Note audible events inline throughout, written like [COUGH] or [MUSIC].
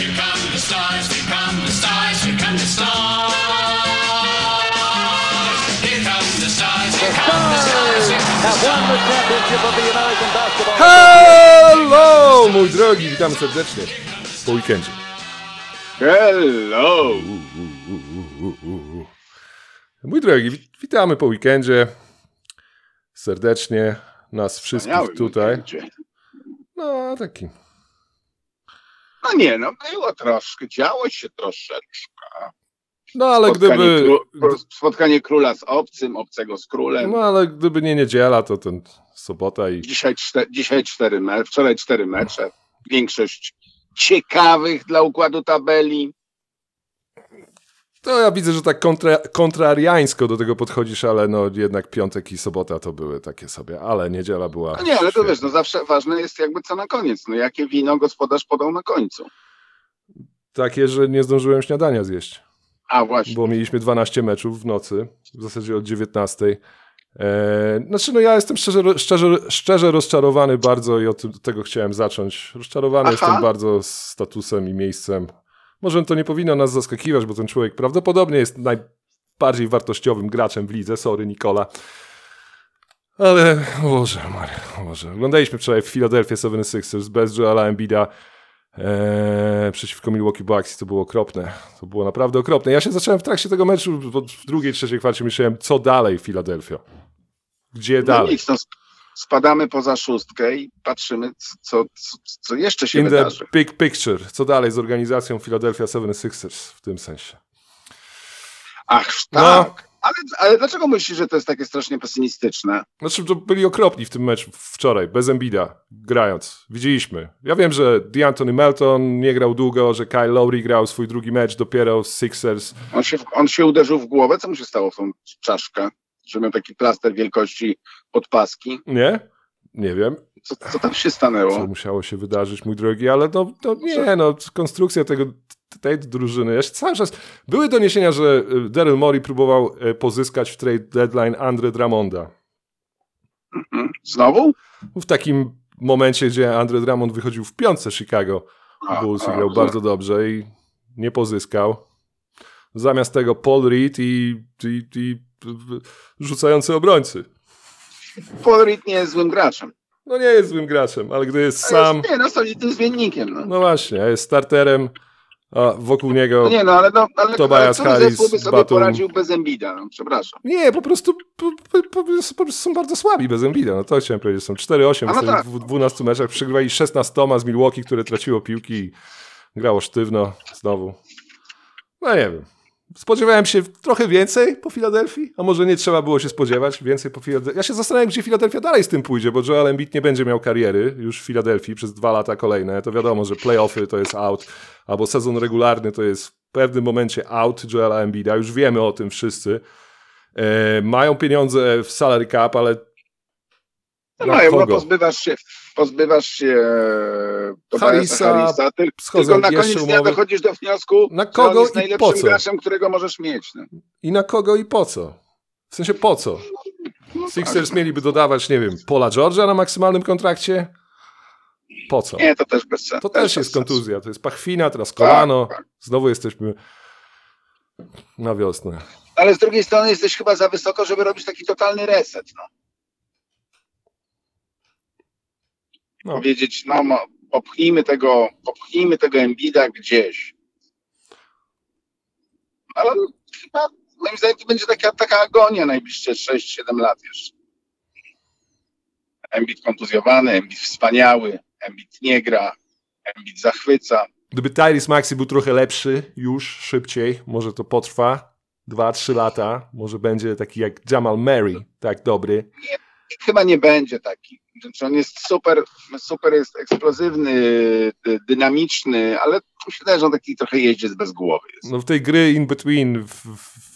here come the stars, here come the stars, here come the stars. Here come the stars, here come the stars, here come the have won the championship of the American Basketball Hello, mój drogi, witam serdecznie po weekendzie. Hello! Mój drogi, wit- witamy po weekendzie. Serdecznie nas wszystkich tutaj. No, taki. No nie, no było troszkę, działo się troszeczkę. No, ale spotkanie, gdyby. kró- spotkanie króla z obcym, obcego z królem. No, ale gdyby nie niedziela, to ten sobota i. Dzisiaj, czte, dzisiaj cztery mecze, wczoraj cztery mecze. Większość ciekawych dla układu tabeli. To ja widzę, że tak kontra, kontrariańsko do tego podchodzisz, ale no jednak piątek i sobota to były takie sobie, ale niedziela była. No nie, ale to świetna. wiesz, no zawsze ważne jest jakby co na koniec. No jakie wino gospodarz podał na końcu. Takie, że nie zdążyłem śniadania zjeść. A właśnie. bo mieliśmy 12 meczów w nocy, w zasadzie od 19. Eee, znaczy, no ja jestem szczerze, szczerze, szczerze rozczarowany bardzo i od tego chciałem zacząć. Rozczarowany Aha. jestem bardzo statusem i miejscem. Może to nie powinno nas zaskakiwać, bo ten człowiek prawdopodobnie jest najbardziej wartościowym graczem w lidze. Sorry, Nikola. Ale, Boże, Maria, o Boże. Oglądaliśmy wczoraj w Philadelphia 76ers bez Joela Embida Eee, przeciwko Milwaukee Bucks to było okropne. To było naprawdę okropne. Ja się zacząłem w trakcie tego meczu, w drugiej, trzeciej kwarcie myślałem, co dalej Philadelphia? Gdzie No dalej? no, spadamy poza szóstkę i patrzymy, co, co, co jeszcze się In the wydarzy. big picture. Co dalej z organizacją Philadelphia 76ers w tym sensie? Ach, No. tak. Ale, ale dlaczego myślisz, że to jest takie strasznie pesymistyczne? Znaczy, to byli okropni w tym meczu wczoraj, bez Embida, grając. Widzieliśmy. Ja wiem, że DeAntony Melton nie grał długo, że Kyle Lowry grał swój drugi mecz dopiero z Sixers. On się, on się uderzył w głowę, co mu się stało w tą czaszkę? Że miał taki plaster wielkości podpaski. Nie? Nie wiem. Co, co tam się co stanęło? musiało się wydarzyć, mój drogi, ale no, no nie, no, konstrukcja tego, tej drużyny. Ja cały czas... Były doniesienia, że y, Daryl Morey próbował y, pozyskać w trade deadline Andre Drummonda. Mhm. Znowu? W takim momencie, gdzie Andre Drummond wychodził w piątce Chicago A, Bulls grał bardzo dobrze i nie pozyskał. Zamiast tego Paul Reed i, i, i rzucający obrońcy. Paul Reed nie jest złym graczem. No nie jest złym graczem, ale gdy jest A sam... Jest, nie, no solidnym zmiennikiem. No. No właśnie, jest starterem, a wokół niego... No nie, no ale, no, ale, Tobias ale Harris, by sobie Batum. poradził bez Embida? No, przepraszam. Nie, po prostu, po, po, po, prostu- są bardzo słabi bez Embida. No to chciałem powiedzieć. Są 4-8 A no w tak. w 12 meczach. Przegrywali 16 z Milwaukee, które traciło piłki i grało sztywno znowu. No nie wiem. Spodziewałem się trochę więcej po Filadelfii, a może nie trzeba było się spodziewać więcej po Filadelfii. Ja się zastanawiam, gdzie Filadelfia dalej z tym pójdzie, bo Joel Embiid nie będzie miał kariery już w Filadelfii przez dwa lata kolejne. To wiadomo, że playoffy to jest out, albo sezon regularny to jest w pewnym momencie out Joela Embida. Już wiemy o tym wszyscy. E, mają pieniądze w salary cap, ale No, mają, no pozbywasz się, pozbywasz się e, Harrisa, Harrisa, ty, tylko na koniec dnia umowy. dochodzisz do wniosku, Na że kogo on jest najlepszym graczem, którego możesz mieć. No. i na kogo i po co? W sensie po co? Sixers mieliby dodawać, nie wiem, Paula George'a na maksymalnym kontrakcie? Po co? Nie, to też bez sensu. To też bez jest sensu. kontuzja, to jest pachwina, teraz kolano. tak. Znowu jesteśmy na wiosnę. Ale z drugiej strony jesteś chyba za wysoko, żeby robić taki totalny reset. No. No. Powiedzieć, no mo- popchnijmy tego, popchnijmy tego Embida gdzieś. Ale chyba moim zdaniem to będzie taka, taka agonia najbliższe 6-7 lat jeszcze. Embid kontuzjowany, Embid wspaniały, Embid nie gra, Embid zachwyca. Gdyby Tyrese Maxi był trochę lepszy już, szybciej, może to potrwa 2-3 lata, może będzie taki jak Jamal Murray, tak dobry. Chyba nie będzie taki. Znaczy on jest super, super jest eksplozywny, dy- dynamiczny, ale wydaje, że on taki trochę jeździec bez głowy jest. No w tej gry in between, w,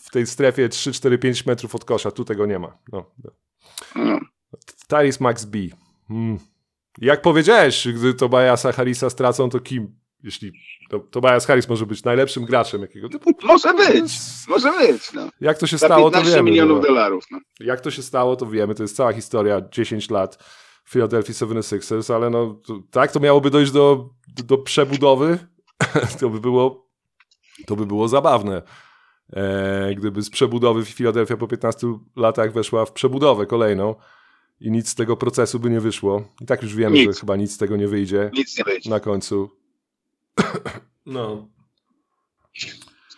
w tej strefie 3-4-5 metrów od kosza, tu tego nie ma. No. No. Tyrese Max B. Hmm. Jak powiedziałeś, gdy Tobiasa Harrisa stracą, to kim? Jeśli to, Tobias Harris może być najlepszym graczem jakiego typu. Może być, może być. No. Jak to się Za stało, to 15 wiemy. milionów no. dolarów. No. Jak to się stało, to wiemy. To jest cała historia, 10 lat Philadelphia 76ers, ale no to, tak, to miałoby dojść do, do, do przebudowy [LAUGHS] to by było, to by było zabawne. E, gdyby z przebudowy Philadelphia po 15 latach weszła w przebudowę kolejną i nic z tego procesu by nie wyszło. I tak już wiemy, Nic. że chyba nic z tego nie wyjdzie Nic nie wyjdzie. na końcu. No.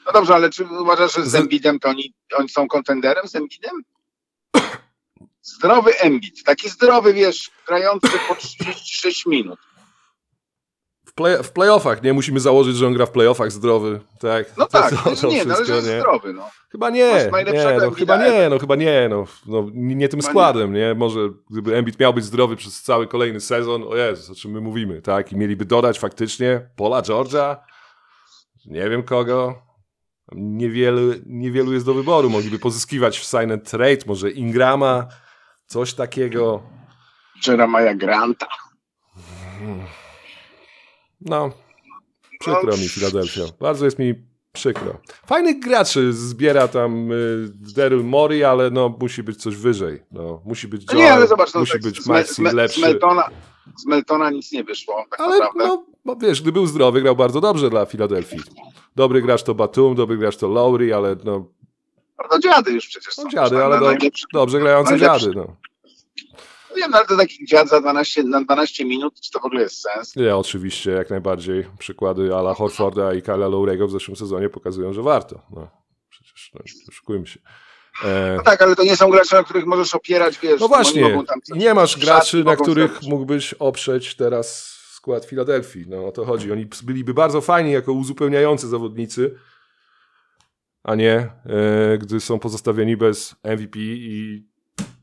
No dobrze, ale czy uważasz, że z Z- Embidem to oni, oni są kontenderem z Embidem? Zdrowy Embid, taki zdrowy, wiesz, grający po 36 minut. W, play, w playoffach, nie? Musimy założyć, że on gra w playoffach zdrowy. Tak. No tak, to- to nie, no, ale że jest nie? zdrowy, no. Chyba nie, nie no, chyba nie, no chyba nie, no, no nie, nie tym Chyba składem, nie. Może gdyby Embiid miał być zdrowy przez cały kolejny sezon, o Jezus, o czym my mówimy, tak, i mieliby dodać faktycznie Paula George'a, nie wiem kogo, niewielu, niewielu jest do wyboru, mogliby pozyskiwać w sign and trade, może Ingrama, coś takiego, Jeremiah Granta. no, przykro mi Philadelphia, bardzo jest mi przykro. Fajnych graczy zbiera tam y, Daryl Mori, ale no musi być coś wyżej. No, musi być No Joel, nie, ale zobacz, no, musi tak, być z, Maxi z, z, lepszy. Meltona, z Meltona nic nie wyszło, tak ale naprawdę. no, no wiesz, gdy był zdrowy, grał bardzo dobrze dla Filadelfii. Dobry gracz to Batum, dobry gracz to Lowry, ale no, No dziady już przecież są. no dziady, Na- ale do, dobrze grające najlepszy. dziady. No. No Wiem, no, ale to taki dziad za 12, na 12 minut, czy to w ogóle jest sens? Nie, oczywiście, jak najbardziej. Przykłady Ala Horforda i Kyla Lowry'ego w zeszłym sezonie pokazują, że warto. No, przecież, no, oszukujmy się. E, No tak, ale to nie są gracze, na których możesz opierać, wiesz. No właśnie, nie masz graczy, na których zrobić. mógłbyś oprzeć teraz skład Filadelfii. No o to chodzi. Oni byliby bardzo fajni jako uzupełniający zawodnicy, a nie e, gdy są pozostawieni bez MVP i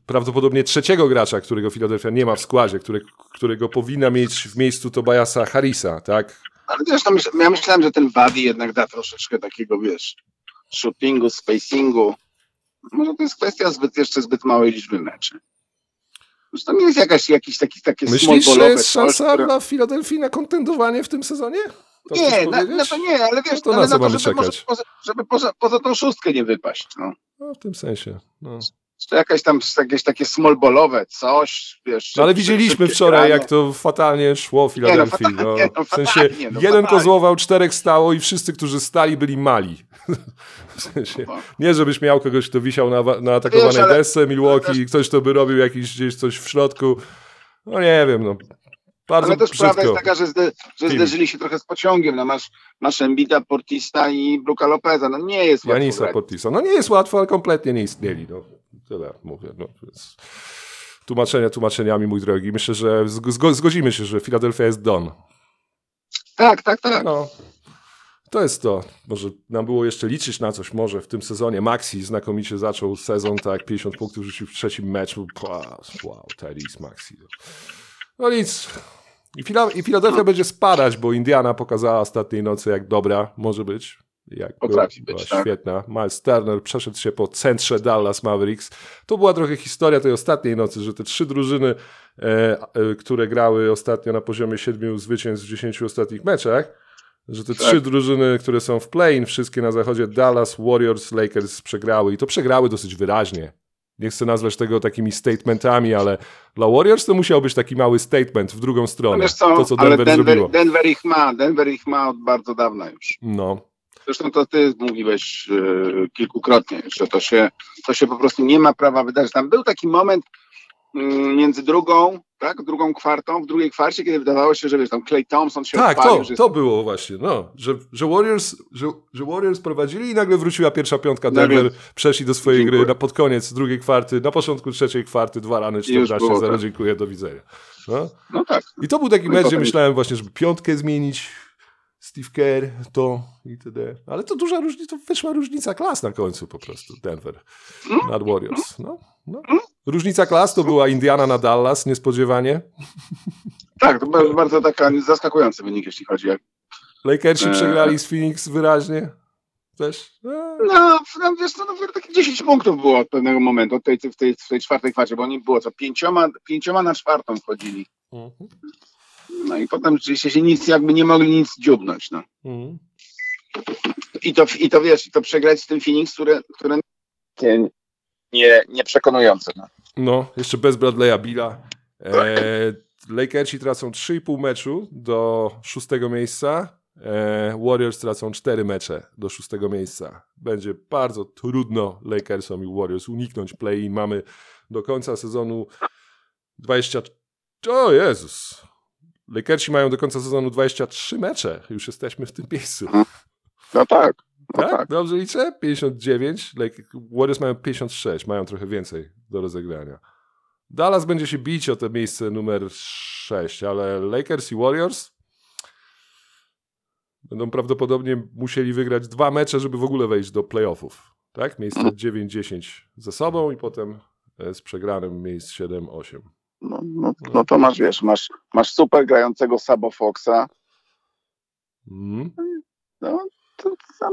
prawdopodobnie trzeciego gracza, którego Filadelfia nie ma w składzie, które, którego powinna mieć w miejscu Tobiasa Harrisa, tak? Ale wiesz, no, myśl, ja myślałem, że ten Buddy jednak da troszeczkę takiego, wiesz, shootingu, spacingu. Może to jest kwestia zbyt, jeszcze zbyt małej liczby meczy. Nie jest jakaś, jakiś taki, takie Myślisz, że jest szansa które- dla Filadelfii na kontendowanie w tym sezonie? Nie, na, no to nie, ale wiesz, to na ale na to, żeby, może czekać? poza, żeby poza, poza tą szóstkę nie wypaść. No. No, w tym sensie. No. To jakaś tam jakieś takie small ballowe coś, wiesz. No, ale widzieliśmy wczoraj, jak to fatalnie szło w Filadelfii. fatalnie, no, no, w sensie fatalnie, no, jeden fatalnie. kozłował, czterech stało i wszyscy, którzy stali, byli mali. [LAUGHS] W sensie, nie, żebyś miał kogoś, kto wisiał na, na atakowanej Wiesz, ale- desce Milwaukee i ktoś, kto by robił jakiś gdzieś coś w środku. No nie wiem, no. Bardzo Ale też prawda brzydko. jest taka, że, zde, że zderzyli się trochę z pociągiem. No masz, masz Embida, Portista i Bruka Lopeza. No nie jest łatwo Janisa grać. Portisa. No nie jest łatwo, ale kompletnie nie istnieli. No. Tyle mówię. No, więc tłumaczenia tłumaczeniami, mój drogi. Myślę, że zgo- zgodzimy się, że Filadelfia jest done. Tak, tak, tak. No, to jest to. Może nam było jeszcze liczyć na coś może w tym sezonie. Maxi znakomicie zaczął sezon, tak, 50 punktów rzucił w trzecim meczu. Wow, wow Tyrese Maxi. No nic. I, Fila- I Philadelphia będzie spadać, bo Indiana pokazała ostatniej nocy, jak dobra może być. Jak Potrafi była, być, była tak. świetna. Miles Turner przeszedł się po centrze Dallas Mavericks. To była trochę historia tej ostatniej nocy, że te trzy drużyny, e, e, które grały ostatnio na poziomie siedmiu zwycięstw w 10 ostatnich meczach, że te Tak. trzy drużyny, które są w play-in, wszystkie na zachodzie, Dallas, Warriors, Lakers przegrały i to przegrały dosyć wyraźnie. Nie chcę nazwać tego takimi statementami, ale dla Warriors to musiał być taki mały statement w drugą stronę. co, to, co ale Denver, zrobiło. Denver, Denver ich ma. Denver ich ma od bardzo dawna już. No, Zresztą to ty mówiłeś e, kilkukrotnie, że to się, to się po prostu nie ma prawa wydarzyć. Tam był taki moment między drugą, tak, drugą kwartą, w drugiej kwarcie, kiedy wydawało się, że wiesz, tam Clay Thompson się tak, odpalił, to, że to było właśnie, no, że, że, Warriors, że, że Warriors prowadzili i nagle wróciła pierwsza piątka Denver, Nagle- przeszli do swojej Dziękuję. gry na pod koniec drugiej kwarty, na początku trzeciej kwarty, dwa rany, już 14, było, 0, tak. dziękuję, do widzenia. No. No tak. I to był taki No mecz, gdzie myślałem właśnie, żeby piątkę zmienić, Steve Kerr, to i itd. Ale to duża różnica, to wyszła różnica klas na końcu po prostu, Denver Mm. nad Warriors. No, no. Różnica klas to była Indiana na Dallas, niespodziewanie. Tak, to bardzo, bardzo taka zaskakujący wynik, jeśli chodzi o Lakersi Eee. przegrali z Phoenix wyraźnie. Też. Eee. No, no wiesz, no, no takie 10 punktów było od pewnego momentu, od tej, w, tej, w tej czwartej kwarcie, bo oni było co, pięcioma, pięcioma na czwartą wchodzili. Mhm. No i potem rzeczywiście się nic, jakby nie mogli nic dziubnąć, no. Mhm. I to, i to wiesz, i to przegrać z tym Phoenix, które, które nie, nie, nie przekonujące. No. No, jeszcze bez Bradley'a Billa. Eee, Lakersi tracą 3,5 meczu do szóstego miejsca. E, Warriors tracą cztery mecze do szóstego miejsca. Będzie bardzo trudno Lakersom i Warriors uniknąć play-in. Mamy do końca sezonu 20... O Jezus! Lakersi mają do końca sezonu 23 mecze. Już jesteśmy w tym miejscu. No tak. No Tak? tak. Dobrze liczę? 59. Lake, Warriors mają 56. Mają trochę więcej do rozegrania. Dallas będzie się bić o to miejsce numer 6, ale Lakers i Warriors będą prawdopodobnie musieli wygrać dwa mecze, żeby w ogóle wejść do playoffów. Tak? Miejsce 9-10 ze sobą i potem e, z przegranym miejsc 7-8. No, no, no to masz, wiesz, masz, masz super grającego Sabo Foxa. Mm. No, to,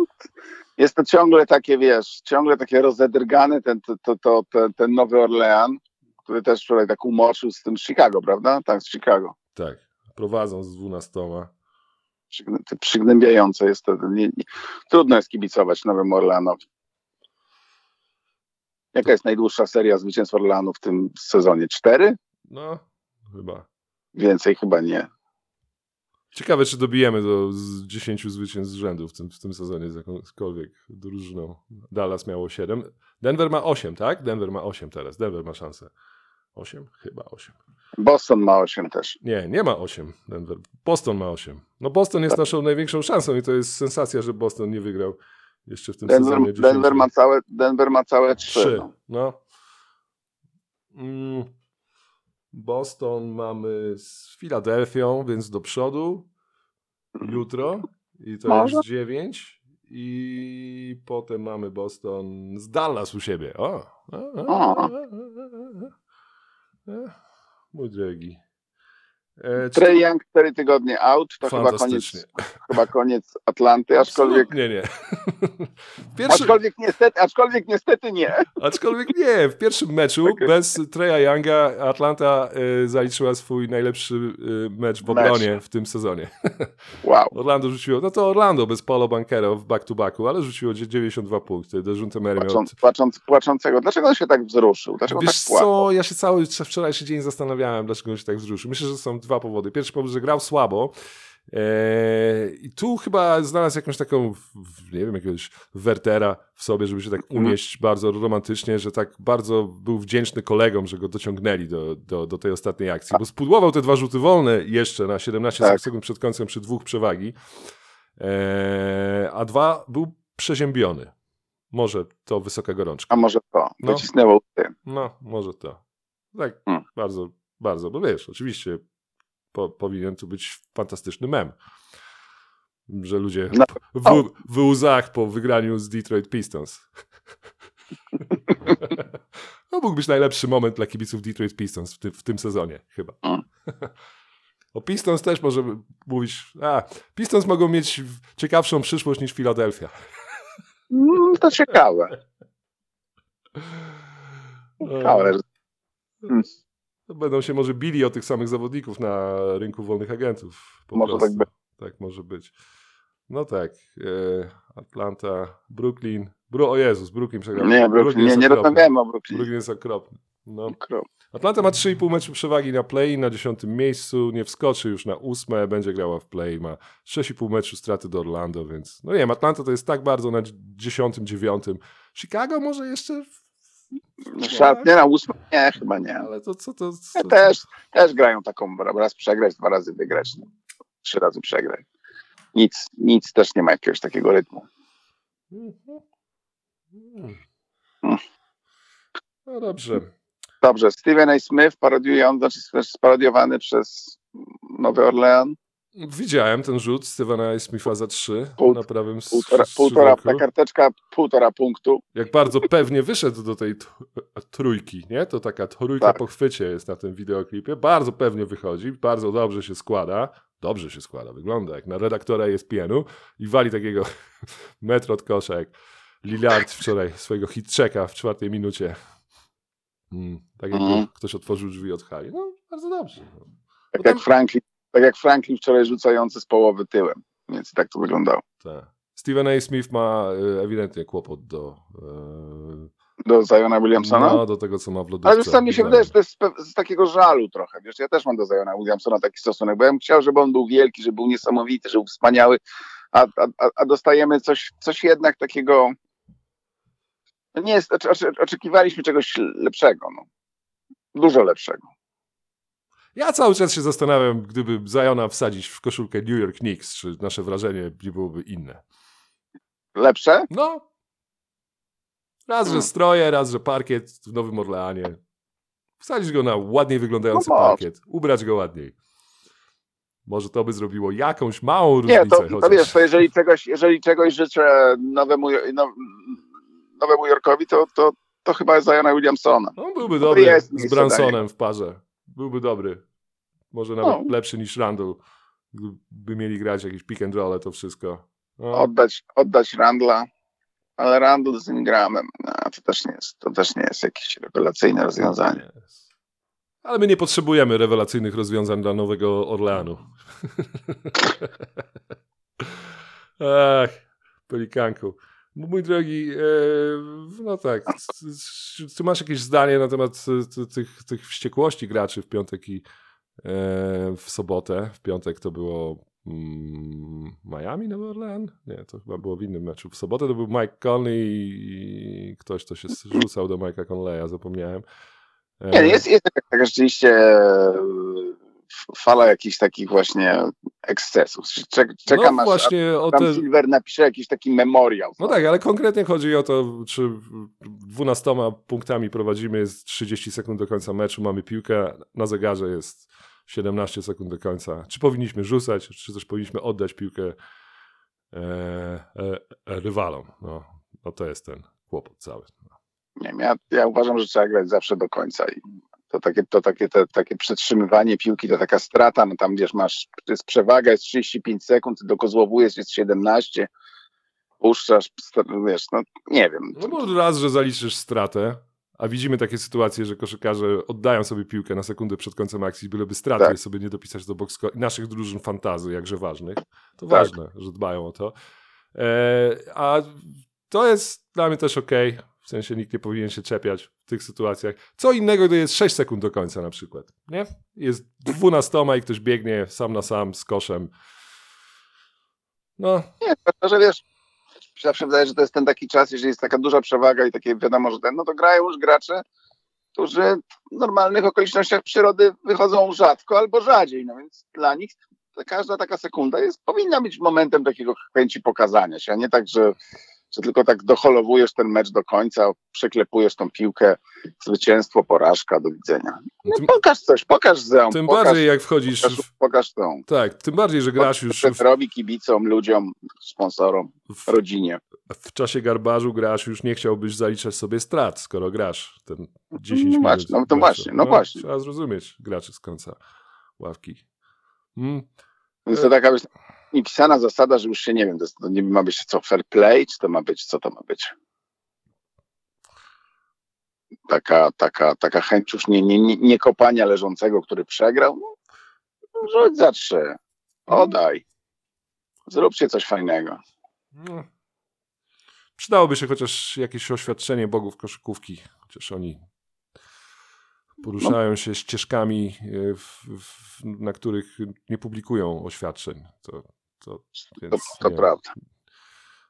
jest to ciągle takie, wiesz, ciągle takie rozedrgane ten, to, to, to, ten, ten Nowy Orlean, który też wczoraj tak umoczył z tym Chicago, prawda? Tak, z Chicago. Tak. Prowadzą z 12. Przygnę- to Przygnębiające jest to. Nie, nie, trudno jest kibicować Nowym Orleanowi. Jaka jest najdłuższa seria zwycięstw Orleanu w tym sezonie? Cztery? No, chyba. Więcej chyba nie. Ciekawe, czy dobijemy do z 10 zwycięstw z rzędu w tym, w tym sezonie z jakąkolwiek drużyną. Dallas miało 7. Denver ma 8, tak? Denver ma 8 teraz. Denver ma szansę. 8? Chyba 8. Boston ma osiem też. Nie, nie ma 8 Denver. Boston ma 8. No Boston jest naszą największą szansą i to jest sensacja, że Boston nie wygrał jeszcze w tym sezonie Denver, 10. Denver, ma, całe, Denver ma całe trzy. 3. No. No. Mm. Boston mamy z Filadelfią, więc do przodu jutro i to Może? jest 9 i potem mamy Boston z Dallas u siebie. O! o, o, o, o, o, o. Mój drogi. E, Trey Young cztery tygodnie out, to chyba koniec, chyba koniec Atlanty, aczkolwiek, Nie, nie. [LAUGHS] Pierwszy, aczkolwiek, niestety, aczkolwiek niestety nie. Aczkolwiek nie, w pierwszym meczu bez Treya Younga Atlanta y, zaliczyła swój najlepszy y, mecz w obronie w tym sezonie. [LAUGHS] Wow. Orlando rzuciło, no to Orlando bez Paulo Bankero w back-to-backu, ale rzuciło 92 punkty. Dejounte Murray miał... Płacząc, płacząc, płaczącego. Dlaczego on się tak wzruszył? Dlaczego Wiesz tak płakał? co, ja się cały wczorajszy dzień zastanawiałem, dlaczego on się tak wzruszył. Myślę, że są dwa powody. Pierwszy powód, że grał słabo. Eee, I tu chyba znalazł jakąś taką, nie wiem, jakiegoś Wertera w sobie, żeby się tak Mhm. unieść bardzo romantycznie, że tak bardzo był wdzięczny kolegom, że go dociągnęli do, do, do tej ostatniej akcji, bo spudłował te dwa rzuty wolne jeszcze na 17 Tak. sekund przed końcem przy dwóch przewagi, eee, a dwa był przeziębiony. Może to wysoka gorączka. A może to? No. Wycisnęło ty. No, może to. Tak, Hmm. bardzo, bardzo, bo wiesz, oczywiście po, powinien tu być fantastyczny mem, że ludzie No. w, w łzach po wygraniu z Detroit Pistons. [LAUGHS] to mógł być najlepszy moment dla kibiców Detroit Pistons w, ty, w tym sezonie, chyba. O [LAUGHS] Pistons też możemy mówić, a, Pistons mogą mieć ciekawszą przyszłość niż Philadelphia. Mm, to ciekawe. [LAUGHS] Ciekawe. To Będą się może bili o tych samych zawodników na rynku wolnych agentów. Po Może prostu. tak być. Tak może być. No tak. E, Atlanta, Brooklyn. Bru o Jezus, Brooklyn przegrał. Nie, Brooklyn, nie, nie rozmawiałem o Brooklyn. Brooklyn jest okropny. No. Atlanta ma 3,5 meczu przewagi na play na 10 miejscu, nie wskoczy już na ósme, będzie grała w play, ma 6,5 meczu straty do Orlando, więc no nie wiem, Atlanta to jest tak bardzo na 10, 9. Chicago może jeszcze, Szat, nie na ósmym? Nie, chyba nie. ale to co to... Co, też, też grają taką raz przegrać, dwa razy wygrać, no. trzy razy przegrać. Nic, nic też nie ma jakiegoś takiego rytmu. Mhm. Mm. No dobrze. Dobrze, Steven A. Smith parodiujący, znaczy też sparodiowany przez Nowy Orlean. Widziałem ten rzut Stevena Smitha za 3 Pół- na prawym Półtora, półtora, ta karteczka półtora punktu. Jak bardzo pewnie wyszedł do tej trójki, nie? To taka trójka Tak. po chwycie jest na tym wideoklipie. Bardzo pewnie wychodzi, bardzo dobrze się składa. Dobrze się składa, wygląda jak na redaktora ESPN-u i wali takiego [LAUGHS] metr od kosza jak Lillard wczoraj swojego hit-checka w czwartej minucie. Mm, tak jakby Mhm. ktoś otworzył drzwi od hali. No, bardzo dobrze. No. Tak jak Franklin, tak jak Franklin wczoraj rzucający z połowy tyłem. Więc tak to wyglądało. Tak. Steven A. Smith ma y, ewidentnie kłopot do, y, Do Ziona Williamsona? No, do tego, co ma w lodówce. Ale co, mi się wydaje, że to jest z, z takiego żalu trochę. Wiesz, ja też mam do Ziona Williamsona taki stosunek, bo ja bym chciał, żeby on był wielki, żeby był niesamowity, żeby był wspaniały, a, a, a- dostajemy coś, coś jednak takiego. No nie jest, oczekiwaliśmy czegoś lepszego, no. Dużo lepszego. Ja cały czas się zastanawiam, gdyby Zajona wsadzić w koszulkę New York Knicks, czy nasze wrażenie nie byłoby inne. Lepsze? No. Raz, że Hmm. stroje, raz, że parkiet w Nowym Orleanie. Wsadzić go na ładniej wyglądający No parkiet. Ubrać go ładniej. Może to by zrobiło jakąś małą Nie, różnicę. to, to chociaż. wiesz, to jeżeli czegoś, jeżeli czegoś życzę nowemu, now, nowemu Yorkowi, to, to, to chyba Ziona Williamsona. On byłby to dobry jest z Bransonem w parze. Byłby dobry. Może nawet No. lepszy niż Randall. Gdyby mieli grać jakieś pick and roll, to wszystko. No. Oddać, oddać Randla, ale Randall z Ingramem, no, to, też nie jest, to też nie jest jakieś rewelacyjne rozwiązanie. Ale my nie potrzebujemy rewelacyjnych rozwiązań dla Nowego Orleanu. [LAUGHS] Ach, pelikanku. Mój drogi, e, no tak, czy masz jakieś zdanie na temat e, tych, tych wściekłości graczy w piątek i e, w sobotę? W piątek to było mm, Miami, Nowy Orlean? Nie, to chyba było w innym meczu. W sobotę to był Mike Conley i ktoś, to się rzucał do Mike'a Conleya, zapomniałem. Nie, jest, jest taka, taka rzeczywiście fala jakichś takich właśnie ekscesów. Czek, czekam no aż właśnie tam te... Silver napisze jakiś taki memoriał. No tak, ale konkretnie chodzi o to, czy 12 punktami prowadzimy, jest 30 sekund do końca meczu, mamy piłkę, na zegarze jest 17 sekund do końca. Czy powinniśmy rzucać, czy też powinniśmy oddać piłkę e, e, e, rywalom? No, no to jest ten kłopot cały. Nie wiem, ja, ja uważam, że trzeba grać zawsze do końca i to takie, to takie, te, takie przetrzymywanie piłki, to taka strata, no tam wiesz, masz, to jest przewaga, jest 35 sekund, dokozłowujesz, jest 17, puszczasz, wiesz, no nie wiem. No bo raz, że zaliczysz stratę, a widzimy takie sytuacje, że koszykarze oddają sobie piłkę na sekundę przed końcem akcji, byleby straty Tak. sobie nie dopisać do box naszych drużyn fantazy, jakże ważnych. To Tak. ważne, że dbają o to. E, a to jest dla mnie też ok. W sensie nikt nie powinien się czepiać w tych sytuacjach. Co innego, gdy jest 6 sekund do końca na przykład. Nie? Jest 12 i ktoś biegnie sam na sam z koszem. No, Nie, to, że wiesz, zawsze wydaje, że to jest ten taki czas, jeżeli jest taka duża przewaga i takie wiadomo, że ten, no to grają już gracze, którzy w normalnych okolicznościach przyrody wychodzą rzadko albo rzadziej, no więc dla nich każda taka sekunda jest, powinna być momentem takiego chęci pokazania się, a nie tak, że, że tylko tak doholowujesz ten mecz do końca, przeklepujesz tą piłkę, zwycięstwo, porażka, do widzenia. No, tym, pokaż coś, pokaż zeom, tym pokaż, bardziej jak wchodzisz pokaż, w, pokaż tą. Tak, tym bardziej, że grasz już w, robi kibicom, ludziom, sponsorom, w, rodzinie. w czasie garbażu grasz, już nie chciałbyś zaliczać sobie strat, skoro grasz ten 10 No minut. no to właśnie, no właśnie. Trzeba zrozumieć graczy z końca ławki. Mm, Więc to taka być niepisana zasada, że już się nie wiem, to, to nie ma być co fair play, czy to ma być, co to ma być. Taka, taka, taka chęć już nie, nie, nie, nie kopania leżącego, który przegrał. No, rzuć za trzy. Odaj. Zróbcie coś fajnego. no. Przydałoby się chociaż jakieś oświadczenie bogów koszykówki, chociaż oni poruszają się ścieżkami, e, w, w, na których nie publikują oświadczeń. To, to, To, więc, to nie. prawda.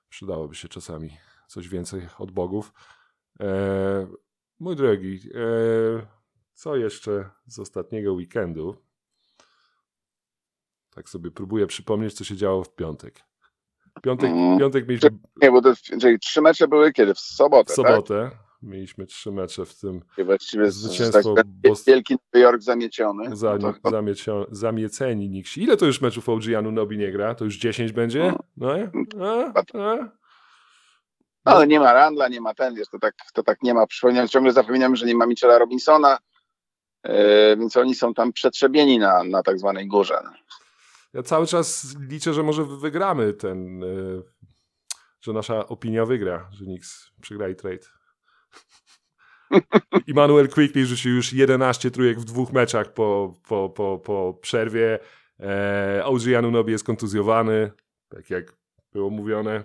Przydałoby się czasami coś więcej od bogów. E, mój drogi, e, co jeszcze z ostatniego weekendu? Tak sobie próbuję przypomnieć, co się działo w piątek. Piątek, Mm. piątek mieliśmy Nie, bo to, czyli trzy mecze były kiedy? W sobotę, w sobotę. Mieliśmy trzy mecze, w tym tak? I właściwie Zwycięstwo tak, Bos- wielki Nowy Jork zamieciony. za, No to, zamiecio, zamieceni. Ile to już meczów OG Anunobi nie gra? To już 10 będzie? No, nie? a, a. ale nie ma Randla, nie ma ten, wiesz, to tak, to tak nie ma. Przypominam, ciągle zapominamy, że nie ma Michela Robinsona, yy, więc oni są tam przetrzebieni na, na tak zwanej górze. Ja cały czas liczę, że może wygramy ten, y, że nasza opinia wygra, że Knicks przegrali trade. Immanuel Quickly rzucił już 11 trójek w dwóch meczach po, po, po, po przerwie. E, OG Anunobi jest kontuzjowany, tak jak było mówione.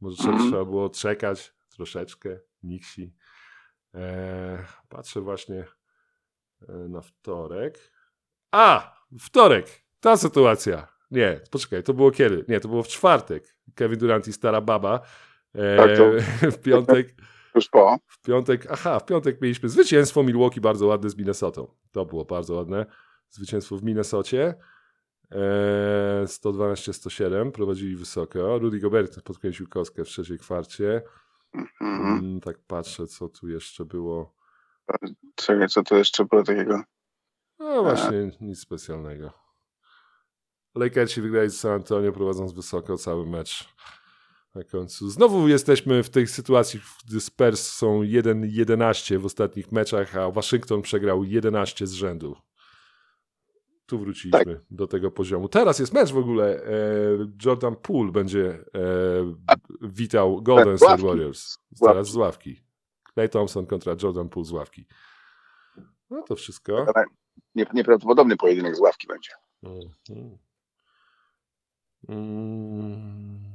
Może trzeba, Mhm. było czekać troszeczkę. Nixi. E, patrzę właśnie e, na wtorek. A! Wtorek! Ta sytuacja. Nie, poczekaj, to było kiedy? Nie, to było w czwartek. Kevin Durant i stara baba. E, Tak, w piątek. [LAUGHS] Już po. W piątek, aha, w piątek mieliśmy zwycięstwo Milwaukee bardzo ładne z Minnesotą. To było bardzo ładne. Zwycięstwo w Minnesocie. Eee, 112-107, prowadzili wysoko. Rudy Gobert podkręcił kostkę w trzeciej kwarcie. Mhm. Mm, tak patrzę, co tu jeszcze było. Czekaj, co tu jeszcze było takiego? No właśnie, nic specjalnego. Lakersi wygrali z San Antonio, prowadząc wysoko cały mecz. Na końcu. Znowu jesteśmy w tej sytuacji, gdy Spurs są 1-11 w ostatnich meczach, a Waszyngton przegrał 11 z rzędu. Tu wróciliśmy do tego poziomu. Teraz jest mecz w ogóle. E, Jordan Poole będzie e, witał Golden ławki. State Warriors. Teraz z ławki. Clay Thompson kontra Jordan Poole z ławki. No to wszystko. Nie, nieprawdopodobny pojedynek z ławki będzie. Mhm. Mm,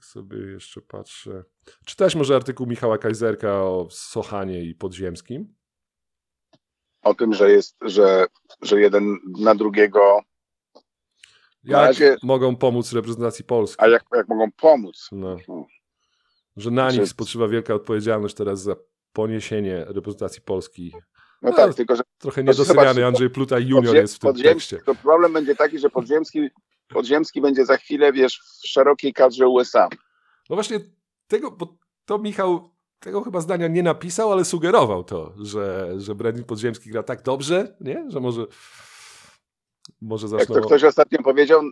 tak sobie jeszcze patrzę. Czytałeś może artykuł Michała Kajzerka o Sochanie i Podziemskim? O tym, że jest, że, że jeden na drugiego, Na Jak razie- mogą pomóc reprezentacji Polski? a jak, jak mogą pomóc. No. Że na nich spoczywa wielka odpowiedzialność teraz za poniesienie reprezentacji Polski. No No, tak, tylko że Trochę Proszę niedoceniany Andrzej Pluta junior jest w tym podziemski, tekście. to problem będzie taki, że podziemski, podziemski będzie za chwilę, wiesz, w szerokiej kadrze USA. No właśnie tego, bo to Michał tego chyba zdania nie napisał, ale sugerował to, że, że Brandon Podziemski gra tak dobrze, nie? że może, może Jak zaczną... to ktoś ostatnio powiedział,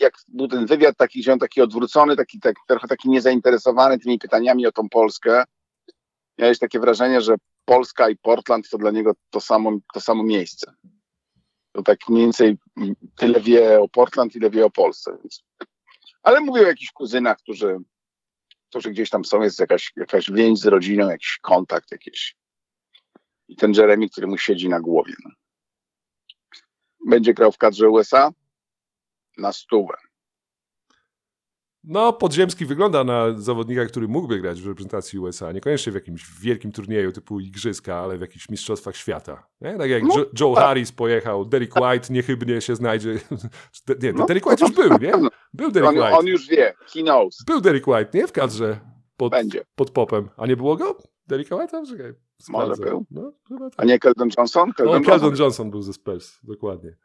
jak był ten wywiad taki, że on taki odwrócony, taki, tak, trochę taki niezainteresowany tymi pytaniami o tą Polskę, miałeś takie wrażenie, że Polska i Portland to dla niego to samo, to samo miejsce. To tak mniej więcej tyle wie o Portland, ile wie o Polsce. Więc. Ale mówił o jakichś kuzynach, którzy, którzy gdzieś tam są, jest jakaś, jakaś więź z rodziną, jakiś kontakt jakiś. I ten Jeremy, który mu siedzi na głowie. No. Będzie grał w kadrze USA na stówę. No, Podziemski wygląda na zawodnika, który mógłby grać w reprezentacji USA. Niekoniecznie w jakimś wielkim turnieju typu Igrzyska, ale w jakichś mistrzostwach świata. Nie? Tak jak No, Jo- Joe tak. Harris pojechał, Derek White niechybnie się znajdzie. [LAUGHS] Nie, No, Derek White już był, nie? Był Derek On, White. on już wie, he knows, Był Derek White, nie? W kadrze pod, będzie. pod popem. A nie było go? Derricka White'a? Czekaj, Może był. No, chyba A tak. nie Keldon Johnson? O, Keldon Keldon Johnson. Johnson był ze Spurs, dokładnie.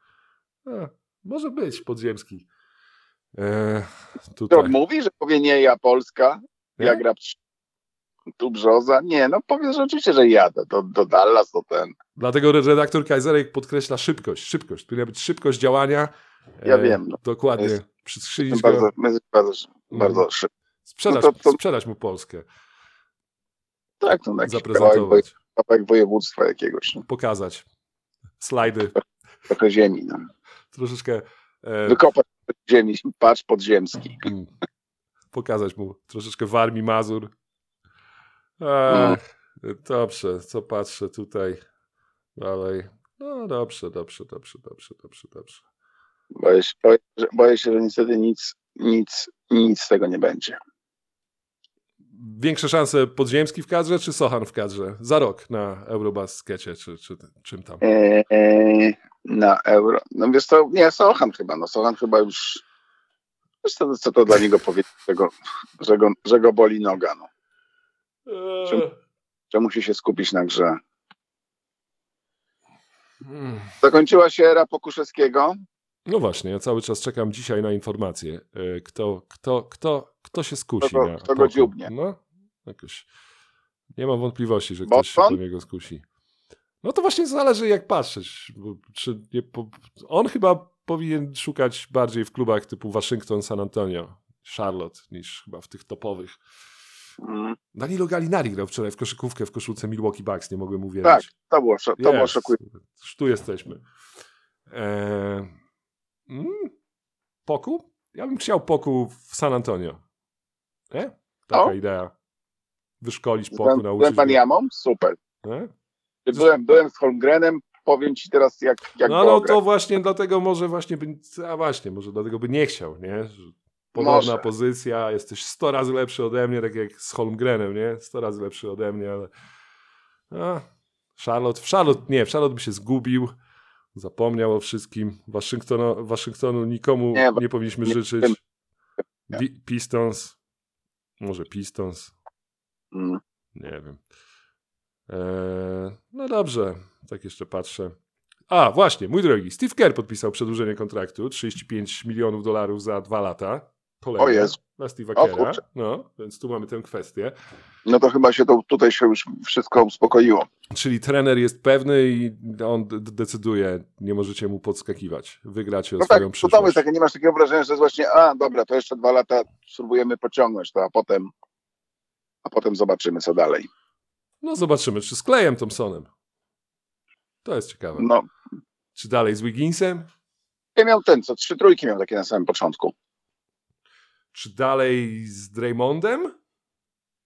A, może być Podziemski. To tutaj. mówi, że powie nie ja Polska, Nie? ja gra tu Brzoza. Nie, no powie, że oczywiście, że jadę do, do Dallas, do ten. Dlatego redaktor Kaiserek podkreśla szybkość. Szybkość. Powinna być szybkość działania. Ja E, wiem, no. Dokładnie. Jest- Przytrzymać Bardzo, go, bardzo, bardzo, szybko. sprzedać, no to- to- sprzedać mu Polskę. Tak, to woje- Zaprezentować. kawałek województwa jakiegoś, no. Pokazać. Slajdy. trochę ziemi. No. Troszeczkę e, Wykopać ziemi, patrz podziemski. mm, pokazać mu troszeczkę Warmii Mazur. Mm. E, Dobrze, co patrzę tutaj dalej. No dobrze, dobrze, dobrze, dobrze, dobrze, dobrze. Boję się, boję, że, boję się, że niestety nic, nic, nic z tego nie będzie. Większe szanse Podziemski w kadrze, czy Sochan w kadrze? Za rok na Eurobaskecie, czy, czy czym tam? Eee, na euro. No wiesz to, nie, Sochan chyba, no Sochan chyba już, wiesz co, co to dla niego powiedzieć, że go, że go, że go boli noga, no. Że musi się skupić na grze. Mm. Zakończyła się era Pokuszewskiego. No właśnie, ja cały czas czekam dzisiaj na informacje. e, Kto, kto, kto, kto się skusi Kto go- na kto go dziubnie. No, jakoś. Nie mam wątpliwości, że ktoś się Boston? po niego skusi. No to właśnie zależy jak patrzeć. Czy po... On chyba powinien szukać bardziej w klubach typu Waszyngton, San Antonio, Charlotte, niż chyba w tych topowych. Mm, Danilo Gallinari grał wczoraj w koszykówkę w koszulce Milwaukee Bucks, nie mogłem uwierzyć. Tak, to było, to było Jest. szokujące. Już Tu jesteśmy. Eee, mm, Poku? Ja bym chciał Poku w San Antonio. Nie? Taka O. idea. Wyszkolić Z Poku, nauczyć. Baniamą? Super. Nie? Byłem, byłem z Holmgrenem, powiem ci teraz jak, jak No, no to właśnie dlatego może właśnie by, a właśnie, może dlatego by nie chciał, nie? Podobna Może. pozycja, jesteś 100 razy lepszy ode mnie, tak jak z Holmgrenem, nie? 100 razy lepszy ode mnie, ale a, Charlotte, w Charlotte, nie, w Charlotte by się zgubił, zapomniał o wszystkim. Waszyngtonu, Waszyngtonu nikomu nie, Nie, powinniśmy nie życzyć. Pi- Pistons, może Pistons, Mm. nie wiem. Eee, no dobrze, tak jeszcze patrzę. A, właśnie, mój drogi, Steve Kerr podpisał przedłużenie kontraktu, 35 milionów dolarów za dwa lata. Kolejne O Jezu. Dla Steve'a O Kerra. No, więc tu mamy tę kwestię. No to chyba się to tutaj się już wszystko uspokoiło. Czyli trener jest pewny i on decyduje, nie możecie mu podskakiwać. Wygracie o No tak, swoją przyszłość. to jest takie, nie masz takiego wrażenia, że jest właśnie, a dobra, to jeszcze dwa lata spróbujemy pociągnąć to, a potem, a potem zobaczymy, co dalej. No zobaczymy, czy z Klejem Thompsonem. To jest ciekawe. No, Czy dalej z Wigginsem? ja miał ten, co trzy trójki miał takie na samym początku. Czy dalej z Draymondem?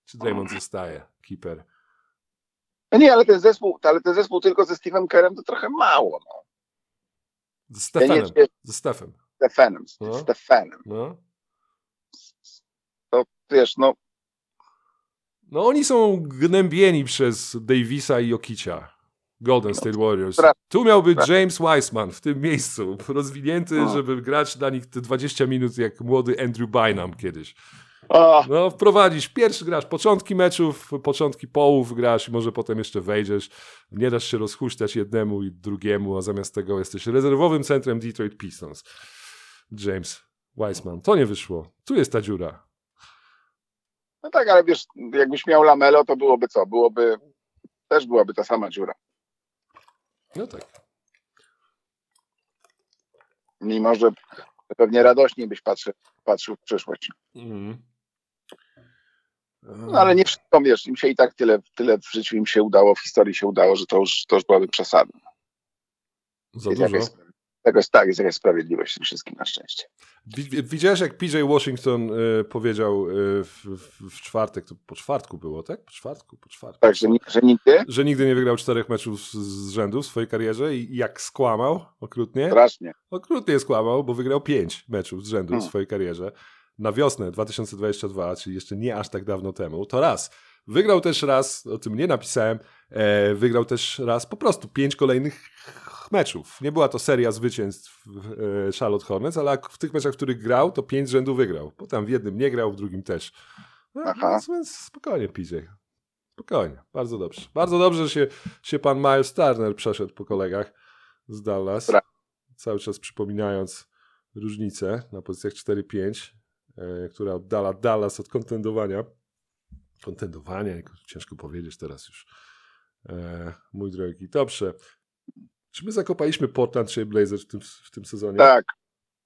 Czy Draymond zostaje? Keeper. No nie, ale ten zespół, ale ten zespół tylko ze Steve'em Kerem to trochę mało, no. Ze Stefanem. nie- Ze Stefem. Stefanem, No. Stefanem. No. To wiesz, no, no oni są gnębieni przez Davisa i Jokicia. Golden State Warriors. Tu miał być James Wiseman w tym miejscu, rozwinięty, No. żeby grać dla nich te 20 minut jak młody Andrew Bynum kiedyś. No, wprowadzisz, pierwszy grasz początki meczów, początki połów grasz i może potem jeszcze wejdziesz. Nie dasz się rozhuśtać jednemu i drugiemu, a zamiast tego jesteś rezerwowym centrem Detroit Pistons. James Wiseman. To nie wyszło. Tu jest ta dziura. No tak, ale wiesz, jakbyś miał Lamelo, to byłoby co? Byłoby, też byłaby ta sama dziura. No tak. Mimo, że pewnie radośniej byś patrzył, patrzył w przyszłość. Mm. No ale nie wszystko, wiesz, im się i tak tyle, tyle w życiu im się udało, w historii się udało, że to już, to już byłaby przesada. Za Jest dużo. jakaś, jakaś, tak, jest jakaś sprawiedliwość w tym wszystkim na szczęście. Wi- Widziałeś, jak PJ Washington y, powiedział y, w, w, w czwartek, to po czwartku było, tak? Po czwartku, po czwartku. Tak, że, że nigdy Że nigdy nie wygrał czterech meczów z, z rzędu w swojej karierze i jak skłamał okrutnie. strasznie. Okrutnie skłamał, bo wygrał pięć meczów z rzędu w Hmm. swojej karierze. Na wiosnę 2022, czyli jeszcze nie aż tak dawno temu, to raz. Wygrał też raz, o tym nie napisałem, e, wygrał też raz po prostu pięć kolejnych meczów. Nie była to seria zwycięstw e, Charlotte Hornets, ale w tych meczach, w których grał, to pięć rzędu wygrał. Potem w jednym nie grał, w drugim też. No, Aha. więc, więc spokojnie, PJ. Spokojnie, bardzo dobrze. Bardzo dobrze, że się, się pan Miles Turner przeszedł po kolegach z Dallas. Bra- Cały czas przypominając różnicę na pozycjach 4-5, e, która oddala Dallas od kontendowania. Kontendowania, jak ciężko powiedzieć teraz już. E, mój drogi. Dobrze. Czy my zakopaliśmy Portland czy Blazers w tym, w tym sezonie? Tak,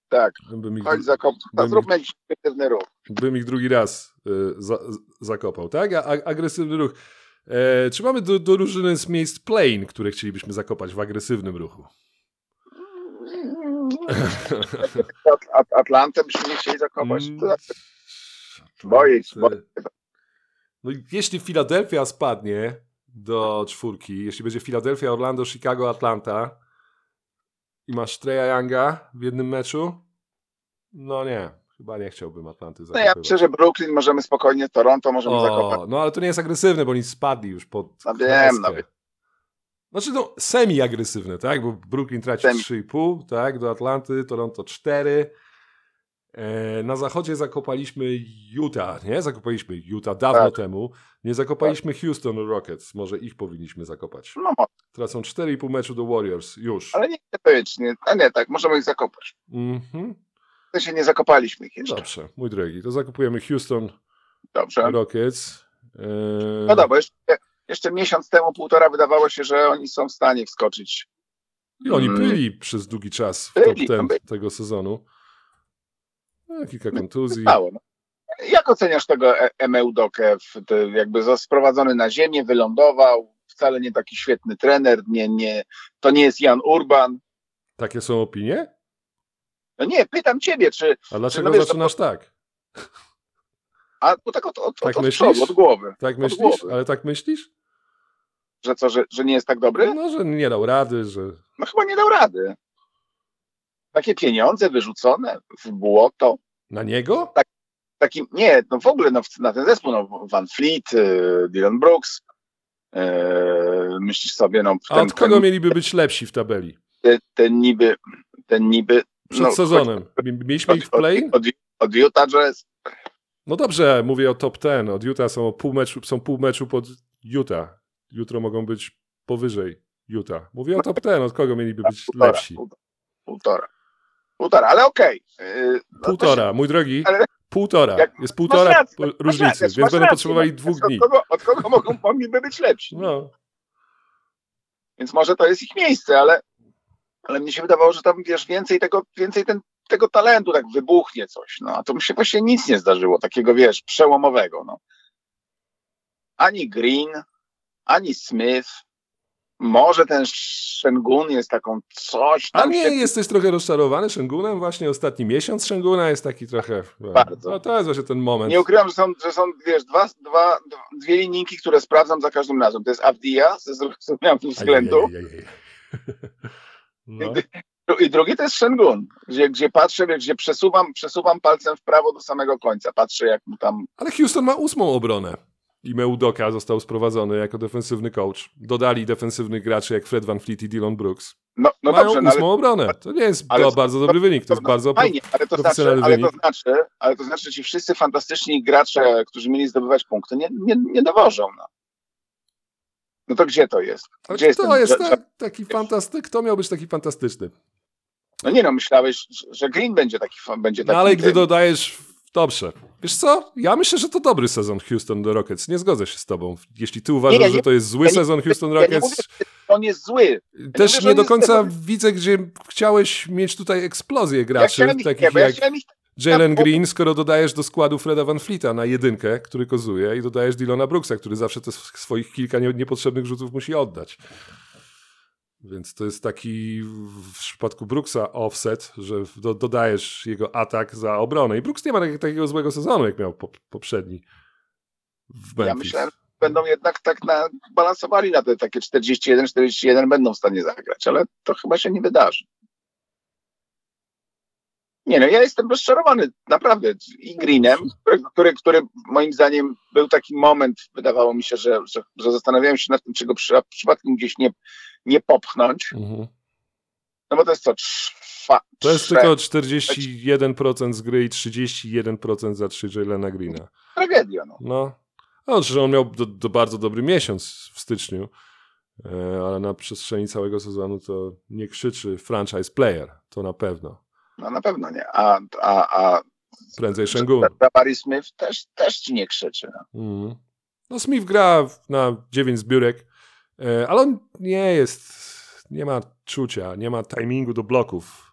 tak. Bym ich, Chodź, zakop, Bym- zróbmy jakiś efektywny ruch. bym ich drugi raz y, za, zakopał, tak? A, a- agresywny ruch. E, czy mamy do, do drużyny z miejsc plain, które chcielibyśmy zakopać w agresywnym ruchu? [LAUGHS] At, at, Atlantę byśmy nie chcieli zakopać. Mm, Boję się. No jeśli Filadelfia spadnie do czwórki, jeśli będzie Filadelfia, Orlando, Chicago, Atlanta i masz Treya Younga w jednym meczu, no nie, chyba nie chciałbym Atlanty No ja zakopywać. myślę, że Brooklyn możemy spokojnie, Toronto możemy zakopać. O, no ale to nie jest agresywne, bo oni spadli już pod No wiem, no wiem. Znaczy no semi-agresywne, tak? Bo Brooklyn traci Semi. 3,5, tak? Do Atlanty, Toronto 4. E, na zachodzie zakopaliśmy Utah, nie? Zakopaliśmy Utah dawno Tak. temu. Nie zakopaliśmy Houston Rockets. Może ich powinniśmy zakopać. No, mo- Tracą 4,5 meczu do Warriors. Już. ale nie koniecznie. A nie, tak, możemy ich zakopać. Mhm. To się nie zakopaliśmy ich jeszcze. Dobrze, mój drogi. To zakupujemy Houston Dobrze. Rockets. E, No dobra, jeszcze, jeszcze miesiąc temu, półtora wydawało się, że oni są w stanie wskoczyć. I oni Mm. byli przez długi czas w top Byli, 10 byli. tego sezonu. No, kilka kontuzji. Mało. No. Jak oceniasz tego E- Emeudokę? Jakby zo- sprowadzony na ziemię, wylądował, wcale nie taki świetny trener, nie, nie, to nie jest Jan Urban. Takie są opinie? No nie, pytam ciebie, czy, A dlaczego no wiesz, zaczynasz tak? a bo tak od, od, Tak od, od myślisz? przodu, od głowy, Tak Od myślisz? głowy. Ale tak myślisz? że co, że, że nie jest tak dobry? No, że nie dał rady, że... No chyba nie dał rady. Takie pieniądze wyrzucone w błoto. Na niego? Takim, nie, no w ogóle no, na ten zespół, no, Van Fleet, y, Dylan Brooks, y, myślisz sobie, no A od kogo mieliby być lepsi w tabeli? ten, ten niby, ten niby... Przed no, sezonem. Mieliśmy ich w play? Od, od, od Utah Jazz, No dobrze, mówię o top 10. Od Utah są pół meczu, są pół meczu pod Utah. Jutro mogą być powyżej Utah. Mówię o top 10. Od kogo mieliby być półtora, lepsi? półtora, półtora, ale okej. y, no to Półtora, mój drogi. Ale- Półtora. Jak- Jest półtora rację, różnicy, rację, więc będą rację, potrzebowali dwóch od dni. Kogo, od kogo [LAUGHS] mogą, mogliby być lepsi? No. Więc może to jest ich miejsce, ale, ale mnie się wydawało, że tam wiesz, więcej tego, więcej ten, tego talentu tak wybuchnie coś. No, a to mi się właśnie nic nie zdarzyło, takiego wiesz, przełomowego. No. Ani Green, ani Smith. Może ten Shengun jest taką coś A tam nie, się... jesteś trochę rozczarowany Shengunem? Właśnie ostatni miesiąc Shenguna jest taki trochę... Bardzo. No to jest właśnie ten moment. Nie ukrywam, że są, że są wiesz, dwa, dwa, dwie linijki, które sprawdzam za każdym razem. To jest Avdia ze zrozumiałych względów Ajajajajaj. [LAUGHS] No. i drugi to jest Shengun, gdzie, gdzie patrzę, gdzie przesuwam, przesuwam palcem w prawo do samego końca. Patrzę jak mu tam... Ale Houston ma ósmą obronę. I Meudoka został sprowadzony jako defensywny coach. Dodali defensywnych graczy jak Fred Van Fleet i Dylan Brooks. No, no Mają dobrze, no, ale ósmą obronę. To nie jest ale to bardzo dobry wynik. To jest no, bardzo fajnie, ale to, znaczy, profesjonalny ale, to wynik. znaczy, ale to znaczy, że ci wszyscy fantastyczni gracze, którzy mieli zdobywać punkty, nie, nie, nie dowożą. No. no to gdzie to jest? Ale Gdzie jest to ten- jest tak, taki fantastyk. Kto miał być taki fantastyczny? No nie no, myślałeś, że- Green będzie taki, będzie taki No ale gdy dodajesz. Dobrze. Wiesz co? Ja myślę, że to dobry sezon Houston do Rockets. Nie zgodzę się z tobą. Jeśli ty uważasz, Nie, że to jest zły ja sezon Houston ja Rockets, mówię, że on jest zły. też mówię, nie do końca zły, widzę, gdzie chciałeś mieć tutaj eksplozję Ja graczy, ich, takich ja jak Jalen Ja- Green, skoro dodajesz do składu Freda Van Fleeta na jedynkę, który kozuje, i dodajesz Dylona Brooksa, który zawsze te sw- swoich kilka nie- niepotrzebnych rzutów musi oddać. Więc to jest taki w przypadku Brooksa offset, że do, dodajesz jego atak za obronę. I Brooks nie ma tak, takiego złego sezonu, jak miał pop, poprzedni w Memphis. Ja myślałem, będą jednak tak na, balansowali na te takie 41-41, będą w stanie zagrać, ale to chyba się nie wydarzy. Nie no, ja jestem rozczarowany, naprawdę, i Greenem, który, który, który moim zdaniem był taki moment, wydawało mi się, że, że, że zastanawiałem się nad tym, czy go przy, przypadkiem gdzieś nie, nie popchnąć, Mhm. no bo to jest co, trwa, To jest trzech- tylko 41% z gry i 31% za 3 Jalena Greena. tragedia, no. No, no że on miał do, do bardzo dobry miesiąc w styczniu, e, ale na przestrzeni całego sezonu to nie krzyczy franchise player, to na pewno. No na pewno nie, a, a, a Prędzej Shengun. Barry Smith też, też ci nie krzyczy, no. Mhm. No Smith gra na 9 zbiórek, e, ale on nie jest, nie ma czucia, nie ma timingu do bloków.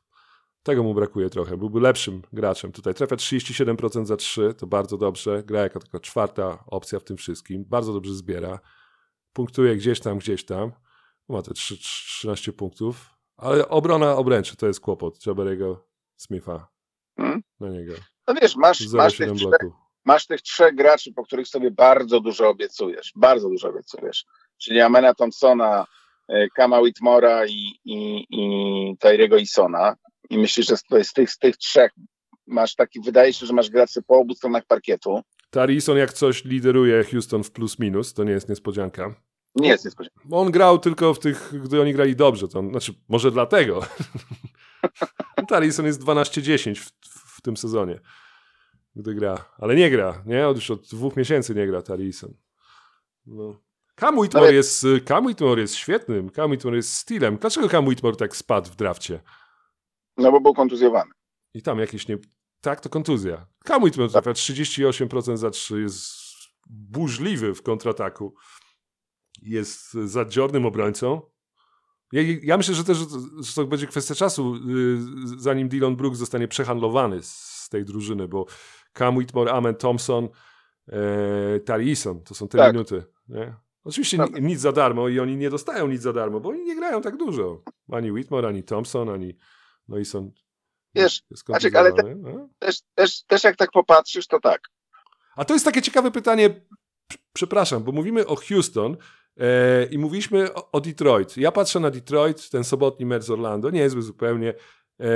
Tego mu brakuje trochę. Byłby lepszym graczem tutaj. Trafia 37% za 3, to bardzo dobrze. Gra jako taka czwarta opcja w tym wszystkim. Bardzo dobrze zbiera. Punktuje gdzieś tam, gdzieś tam. Ma te 3, 13 punktów. Ale obrona obręczy to jest kłopot Jabarego Smitha. Hmm? Na niego. No wiesz, masz, masz, tych 0,7 trzech, masz tych trzech graczy, po których sobie bardzo dużo obiecujesz. Bardzo dużo obiecujesz. Czyli Amena Thompsona, e, Kama Whitmora i, i, i Tyrego Isona. I myślisz, że z, z, tych, z tych trzech masz taki, wydaje się, że masz graczy po obu stronach parkietu. Tarison jak coś lideruje Houston w plus minus, to nie jest niespodzianka. Nie jest niespodzianka. On grał tylko w tych, gdy oni grali dobrze. To, znaczy, może dlatego. [LAUGHS] Tarison jest 12-10 w, w tym sezonie, gdy gra. Ale nie gra, nie? Od- Już od dwóch miesięcy nie gra Tarison. No. Cam Whitmore, Ale- jest, Cam Whitmore jest świetnym. Cam Whitmore jest stylem. Dlaczego Cam Whitmore tak spadł w drafcie? No bo był kontuzjowany. I tam jakieś nie... Tak, to kontuzja. Cam Whitmore trafia 38% za 3, jest burzliwy w kontrataku. Jest zadziornym obrońcą. Ja, ja myślę, że też że to będzie kwestia czasu, yy, zanim Dylan Brooks zostanie przehandlowany z, z tej drużyny, bo Cam Whitmore, Amen Thompson, e, Tarison, to są te Tak. minuty. Nie? Oczywiście ni, nic za darmo i oni nie dostają nic za darmo, bo oni nie grają tak dużo. Ani Whitmore, ani Thompson, ani no i są Wiesz, jest Maciek, ale te- no. Też, też, też jak tak popatrzysz, to tak. A to jest takie ciekawe pytanie, przepraszam, bo mówimy o Houston i mówiliśmy o, o Detroit. Ja patrzę na Detroit, ten sobotni mecz z Orlando, niezły zupełnie e,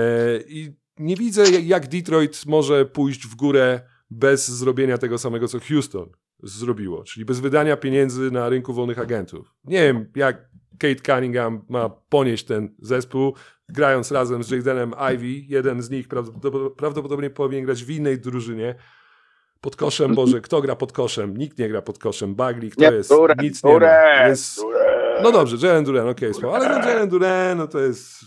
i nie widzę, jak Detroit może pójść w górę bez zrobienia tego samego, co Houston zrobiło, czyli bez wydania pieniędzy na rynku wolnych agentów. Nie wiem, jak Kate Cunningham ma ponieść ten zespół, grając razem z Jadenem Ivy. Jeden z nich prawdopodobnie powinien grać w innej drużynie. Pod koszem, Boże, kto gra pod koszem? Nikt nie gra pod koszem. Bagley, kto Nie, jest? Duren, Nic nie ma. Duren, Jest... No dobrze, Jalen Duren, okej, okay, ale no Jalen Duren, no to jest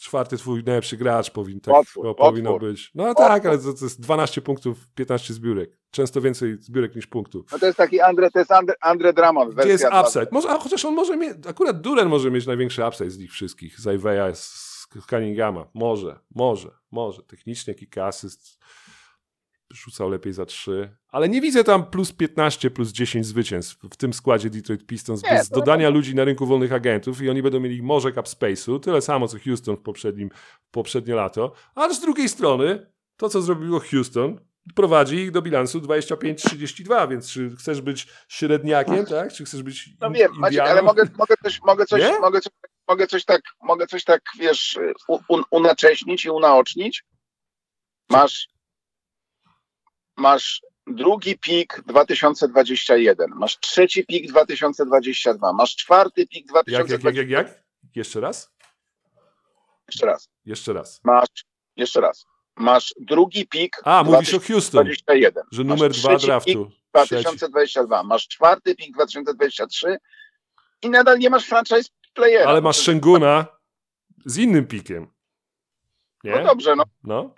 czwarty twój najlepszy gracz, powin, tak Potwór, no, powinno być. No tak, ale to, to jest 12 punktów, 15 zbiórek. Często więcej zbiórek niż punktów. No to jest taki Andre, to jest Andre, Andre Drummond. Gdzie jest upside? Może, a chociaż on może mieć, akurat Duren może mieć największy upside z nich wszystkich, z Iveya, z, Cunninghama. Może, może, może. Technicznie kilka asyst rzucał lepiej za 3, ale nie widzę tam plus 15, plus 10 zwycięstw w tym składzie Detroit Pistons Nie, bez dodania ludzi na rynku wolnych agentów i oni będą mieli może cap space'u, tyle samo co Houston w poprzednim, poprzednie lato, ale z drugiej strony to co zrobiło Houston prowadzi ich do bilansu 25-32, więc czy chcesz być średniakiem, tak? Czy chcesz być No wiem, Maciek, ale mogę, mogę, coś, mogę, coś, Nie? mogę, coś, mogę coś tak, mogę coś tak, wiesz, un, unacześnić i unaocznić. Masz, masz drugi pik 2021, masz trzeci pik 2022, masz czwarty pik Jak, jak, 2022. jak, jak, jak? Jeszcze raz? Jeszcze raz. Jeszcze raz. Masz, jeszcze raz. Masz drugi pik A, mówisz o Houston, 2021. że Masz numer dwa draftu. Pik Trzeci. 2022. Masz czwarty pik 2023 i nadal nie masz franchise playera. Ale masz Shenguna z innym pikiem. No Nie? dobrze, no No,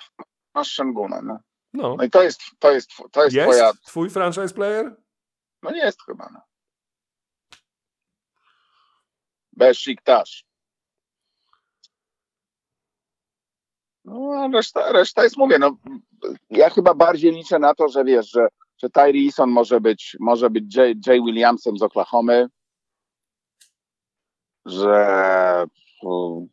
masz Shanguna, no. No. No i to jest, to jest, to jest, Jest twoja, twój franchise player? no nie jest chyba, no. Besiktas. No, a reszta, reszta jest, mówię, no, ja chyba bardziej liczę na to, że wiesz, że, że Tyree Eason może być, może być Jay, Jay Williamsem z Oklahomy, że mm,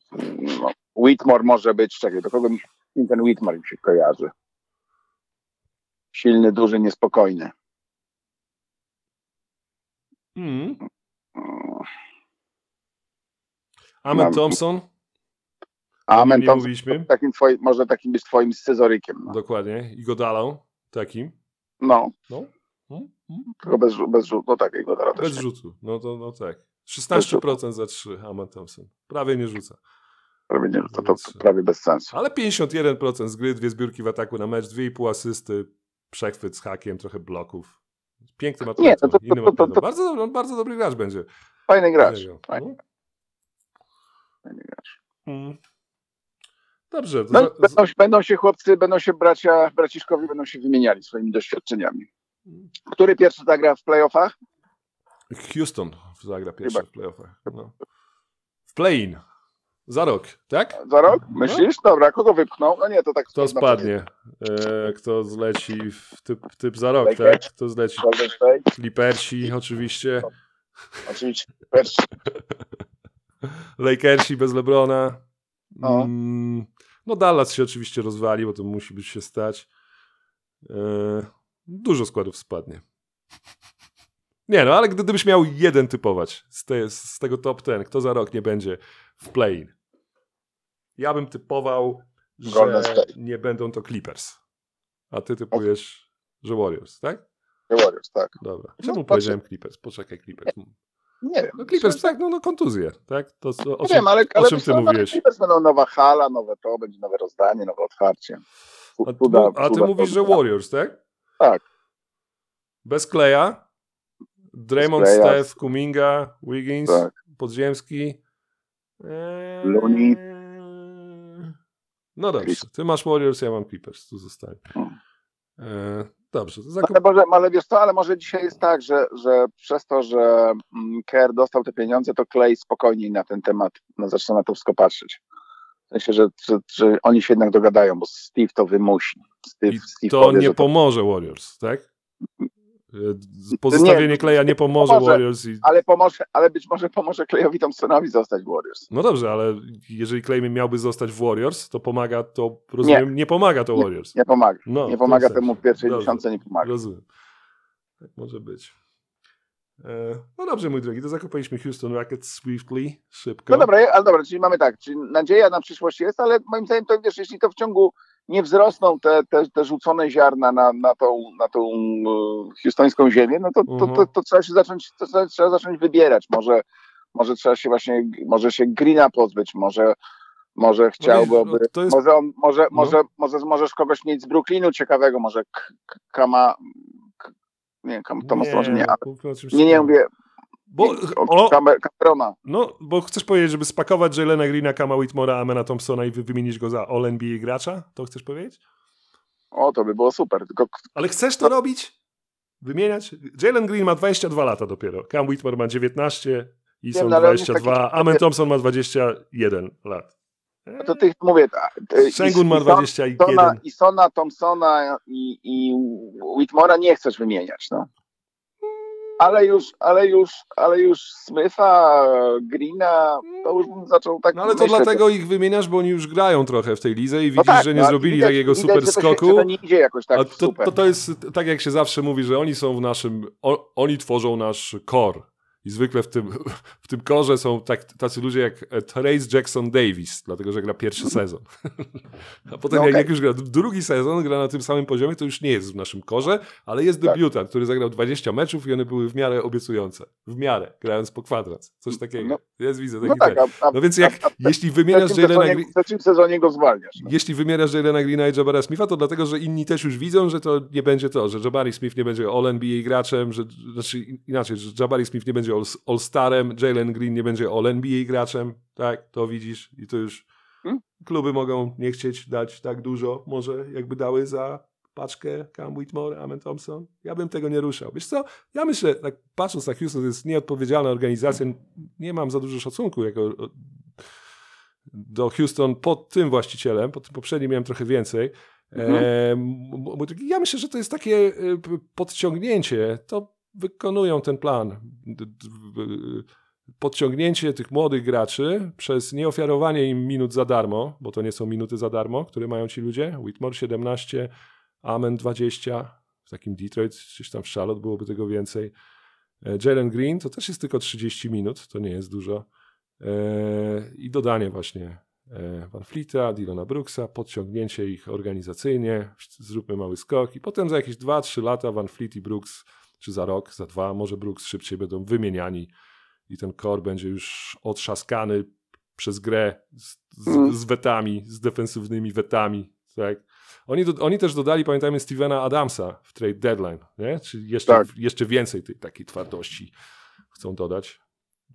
no, Whitmore może być, czekaj, do kogo mi ten Whitmore mi się kojarzy? Silny, duży, niespokojny. Mm. Amen Mam- Thompson? Amen, nie to mówiliśmy. takim twoi, może takim być twoim scyzorykiem. No, Dokładnie. I Godalą. Takim. no No. Mm, mm. tylko bez, bez rzutu, no takiego teraz Bez też rzutu. No to no tak. 16% za 3 Amen Thompson. Prawie nie rzuca. prawie, nie, to, to, to prawie bez sensu. Ale 51% z gry, dwie zbiórki w ataku na mecz, 2,5 asysty, przechwyt z hakiem, trochę bloków. Piękny ma Nie, talent, to- to- to- to- to- Bardzo, dobry, on bardzo dobry gracz będzie. Fajny gracz. Fajny, No. fajny gracz. Mm. Dobrze. To No, za, będą, się- będą się chłopcy, będą się bracia, braciszkowie będą się wymieniali swoimi doświadczeniami. Który pierwszy zagra w playoffach? Houston zagra pierwszy Chyba. w playoffach. No. W play-in. Za rok, tak? Za rok? Myślisz? Dobra, kogo wypchnął? No nie, to tak... Kto trudno spadnie? E, kto zleci w typ, typ za rok, Lakers. tak? Kto zleci? Clippersi oczywiście. oczywiście. Pierwszy. [LAUGHS] Lakersi bez LeBrona. No. Mm, no Dallas się oczywiście rozwali, bo to musi być się stać. E, dużo składów spadnie. Nie no, ale gdybyś miał jeden typować z, te, z tego top ten, kto za rok nie będzie w play-in? Ja bym typował, że nie będą to Clippers. A ty typujesz, że Warriors, tak? Warriors, tak. Dobra. No, Czemu patrzę. powiedziałem Clippers? Poczekaj, Clippers. Nie wiem. No Clippers, tak, no, no kontuzje, tak? To, o Nie czym, wiem, ale, o czym ty no, mówiłeś? Clippers będą nowa hala, nowe to, będzie nowe rozdanie, nowe otwarcie. A, ty Cuda- a ty cuda mówisz, że. Warriors, tak? Tak. Bez Kleja, Draymond. Steph, Kuminga, Wiggins, Tak. Podziemski. Eee... Looney. No dobrze, ty masz Warriors, ja mam Clippers, tu zostań. Hmm. Eee, dobrze, to zakup... ale, może, ale wiesz co, ale może dzisiaj jest tak, że, że przez to, że mm, Kerr dostał te pieniądze, to Clay spokojniej na ten temat no, zaczyna na to wszystko patrzeć. W sensie, że, że, że oni się jednak dogadają, bo Steve to wymusi. Steve, I Steve to powie, nie że pomoże Warriors, tak? Eee, Pozostawienie Nie, Kleja nie pomoże pomoże. Warriors i Ale, pomoże, ale być może pomoże Clayowi Thompsonowi zostać w Warriors. No dobrze, ale jeżeli Clay miałby zostać w Warriors, to pomaga to, rozumiem, nie, pomaga to Warriors. Nie pomaga. No, Nie w pomaga tym temu w pierwszej Dobrze, dziesiątce, nie pomaga. Rozumiem. Tak może być. E, no dobrze, mój drogi, to zakopaliśmy Houston Rockets swiftly, szybko. No dobra, ale dobra, czyli mamy tak, czyli nadzieja na przyszłość jest, ale moim zdaniem to wiesz, jeśli to w ciągu nie wzrosną te, te, te rzucone ziarna na, na tą, na tą e, hiustońską ziemię, no to, to, to, Mhm. to trzeba się zacząć, to trzeba- zacząć wybierać. Może, może trzeba się właśnie, może się Greena pozbyć, może, może chciałby, no to jest- może, on, może, no. może, może możesz kogoś mieć z Brooklynu ciekawego, może Kama, nie, Kam, Thomas to może nie, no, nie, nie innym. mówię, Bo, o, o, Camer- Camerona. no, bo chcesz powiedzieć, żeby spakować Jalena Greena, Kama Whitmora, Amena Thompsona i wy- wymienić go za All-NBA gracza? To chcesz powiedzieć? O, to by było super, tylko Ale chcesz to robić? Wymieniać? Jalen Green ma 22 lata dopiero. Cam Whitmore ma 19 i są no ale on jest 22. taki- Amen Thompson ma 21 lat. No to tych mówię. Sengun ma i Son- 21. Sona, I Sona, Thompsona i, i Whitmora nie chcesz wymieniać, no. Ale już, ale już, ale już Smitha, Greena, to już bym zaczął tak No ale to myśleć. dlatego ich wymieniasz, bo oni już grają trochę w tej lidze i No widzisz, tak, że nie no, zrobili widać- takiego widać, super się- skoku. że To nie idzie jakoś tak A to, super. to, to jest tak, jak się zawsze mówi, że oni są w naszym. O, oni tworzą nasz core. I zwykle w tym, w tym korze są tak, tacy ludzie jak Trace Jackson Davis, dlatego że gra pierwszy sezon. [LAUGHS] A potem, No jak, okej. jak już gra drugi sezon, gra na tym samym poziomie, to już nie jest w naszym korze, ale jest Tak. debiutant, który zagrał 20 meczów i one były w miarę obiecujące. W miarę, grając po kwadrans. Coś takiego. No. jest, widzę taki No tak, a, a, No więc jak, a, jeśli wymieniasz trzecim Jalena sezonie, Green... w trzecim sezonie go zwalniasz. No. Jeśli wymierasz Jalena Greena i Jabara Smitha, to dlatego, że inni też już widzą, że to nie będzie to, że Jabari Smith nie będzie All-NBA graczem, że, znaczy inaczej, że Jabari Smith nie będzie All-Starem, Jalen Green nie będzie All-NBA graczem, tak, to widzisz i to już Hmm? kluby mogą nie chcieć dać tak dużo, może jakby dały za paczkę Cam Whitmore, Amen Thompson. Ja bym tego nie ruszał. Wiesz co, ja myślę, tak patrząc na Houston, to jest nieodpowiedzialna organizacja, nie mam za dużo szacunku jako do Houston pod tym właścicielem, pod tym poprzednim miałem trochę więcej. Mhm. E, ja myślę, że to jest takie e, podciągnięcie. To wykonują ten plan. Podciągnięcie tych młodych graczy przez nieofiarowanie im minut za darmo, bo to nie są minuty za darmo, które mają ci ludzie. Whitmore 17, Amen 20, w takim Detroit, gdzieś tam w Charlotte byłoby tego więcej. E, Jalen Green to też jest tylko 30 minut, to nie jest dużo. E, I dodanie właśnie e, Van Fleeta, Dylana Brooksa, podciągnięcie ich organizacyjnie, zróbmy mały skok i potem za jakieś 2-3 lata Van Fleet i Brooks, czy za rok, za dwa, może Brooks szybciej będą wymieniani i ten core będzie już otrzaskany przez grę z, z, z wetami, z defensywnymi wetami, tak. Oni, do, oni też dodali, pamiętajmy, Stevena Adamsa w trade deadline, nie? Czyli jeszcze, Tak. jeszcze więcej tej takiej twardości chcą dodać.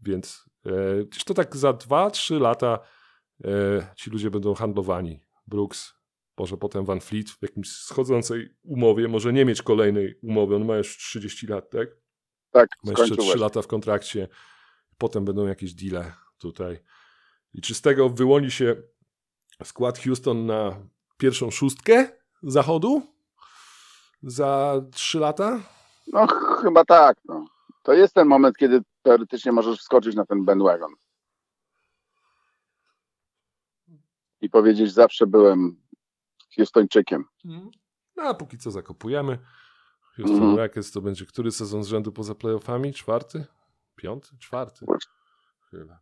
Więc e, to tak za 2-3 lata e, ci ludzie będą handlowani. Brooks, może potem Van Fleet w jakimś schodzącej umowie, może nie mieć kolejnej umowy, on ma już 30 lat, tak? Tak, Ma jeszcze skończył 3 właśnie. lata w kontrakcie. Potem będą jakieś deale tutaj. I czy z tego wyłoni się skład Houston na pierwszą szóstkę zachodu za 3 lata? No ch- chyba tak. No. To jest ten moment, kiedy teoretycznie możesz wskoczyć na ten bandwagon. I powiedzieć, zawsze byłem Houstończykiem. No a póki co zakopujemy. Houston Mhm. Rockets to będzie który sezon z rzędu poza playoffami? Czwarty? Piąty? Czwarty? Chyba.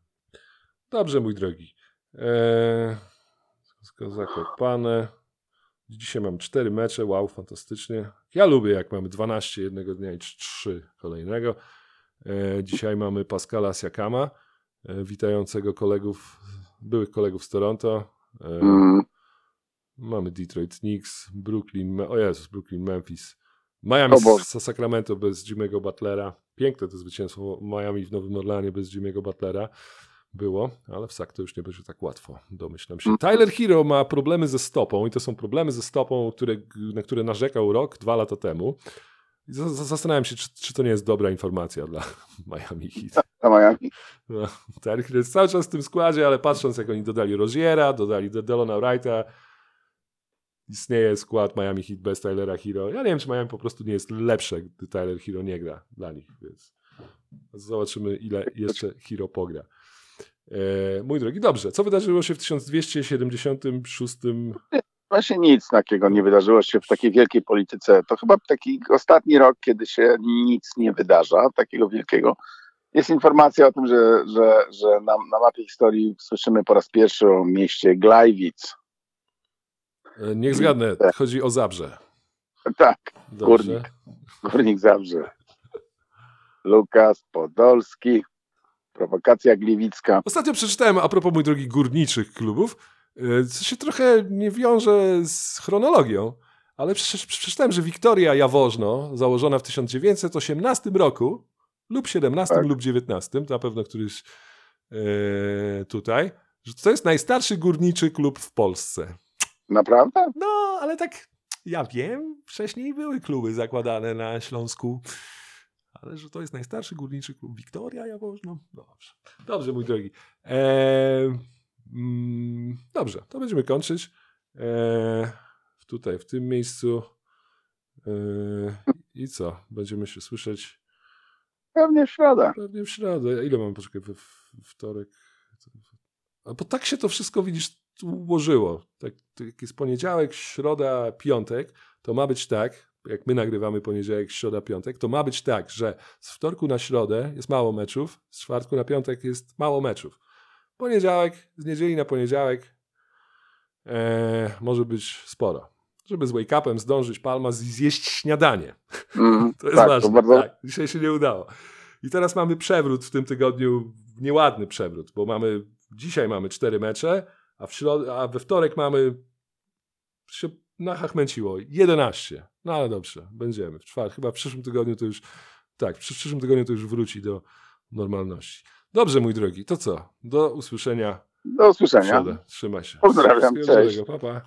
Dobrze, mój drogi. Eee, zakopane. Dzisiaj mam cztery mecze. Wow, fantastycznie. Ja lubię, jak mamy 12 jednego dnia i 3 kolejnego. Eee, dzisiaj mamy Pascala Siakama, e, witającego kolegów, byłych kolegów z Toronto. Eee, Mm. Mamy Detroit Knicks, Brooklyn, o Jezus, Brooklyn, Memphis, Miami z Sacramento bez Jimmy'ego Butlera. Piękne to zwycięstwo Miami w Nowym Orleanie bez Jimmy'ego Butlera było, ale w SAK to już nie będzie tak łatwo, domyślam się. Tyler Hero ma problemy ze stopą i to są problemy ze stopą, które, na które narzekał rok, dwa lata temu. Zastanawiam się, czy, czy to nie jest dobra informacja dla [LAUGHS] Miami Heat. Na Miami. No, Tyler Hero jest cały czas w tym składzie, ale patrząc jak oni dodali Roziera, dodali De- Delona Wrighta, istnieje skład Miami Heat bez Tylera Hero. Ja nie wiem, czy Miami po prostu nie jest lepsze, gdy Tyler Hero nie gra dla nich, więc zobaczymy, ile jeszcze Hero pogra. E, mój drogi, dobrze. Co wydarzyło się w 1276? Właśnie nic takiego nie wydarzyło się w takiej wielkiej polityce. To chyba taki ostatni rok, kiedy się nic nie wydarza, takiego wielkiego. Jest informacja o tym, że, że, że na, na mapie historii słyszymy po raz pierwszy o mieście Glajwic. E, Niech zgadnę, Tak. chodzi o Zabrze. Tak, Dobrze. Górnik. Górnik Zabrze. Lukas Podolski, prowokacja gliwicka. Ostatnio przeczytałem, a propos mój drogi górniczych klubów, e, co się trochę nie wiąże z chronologią, ale prze- przeczytałem, że Wiktoria Jaworzno, założona w 1918 roku, lub 17 Tak. lub 19, to na pewno któryś e, tutaj, że to jest najstarszy górniczy klub w Polsce. Naprawdę? No, ale tak, ja wiem, wcześniej były kluby zakładane na Śląsku, ale że to jest najstarszy górniczy klub Wiktoria Jaworzno. Dobrze, dobrze mój drogi. Eee, mm, dobrze, to będziemy kończyć. Eee, tutaj, w tym miejscu. Eee, I co? Będziemy się słyszeć Pewnie w środę. pewnie w środę. Ile mamy, poczekaj, we wtorek? A bo tak się to wszystko, widzisz, ułożyło. Tak, tak jest poniedziałek, środa, piątek, to ma być tak, jak my nagrywamy poniedziałek, środa, piątek, to ma być tak, że z wtorku na środę jest mało meczów, z czwartku na piątek jest mało meczów. Poniedziałek, z niedzieli na poniedziałek e, może być sporo. Żeby z wake-upem zdążyć Palma zjeść śniadanie. Mm, [LAUGHS] To jest tak, ważne. to bardzo, Tak, dzisiaj się nie udało. I teraz mamy przewrót w tym tygodniu, nieładny przewrót, bo mamy dzisiaj mamy cztery mecze, a, w środ- a we wtorek mamy się nachachmęciło 11. No ale dobrze, będziemy. W czwartek, chyba w przyszłym tygodniu to już tak, w przysz- przyszłym tygodniu to już wróci do normalności. Dobrze, mój drogi, to co? Do usłyszenia do usłyszenia. Trzymaj się. Pozdrawiam, cześć. dobrego, Pa, pa.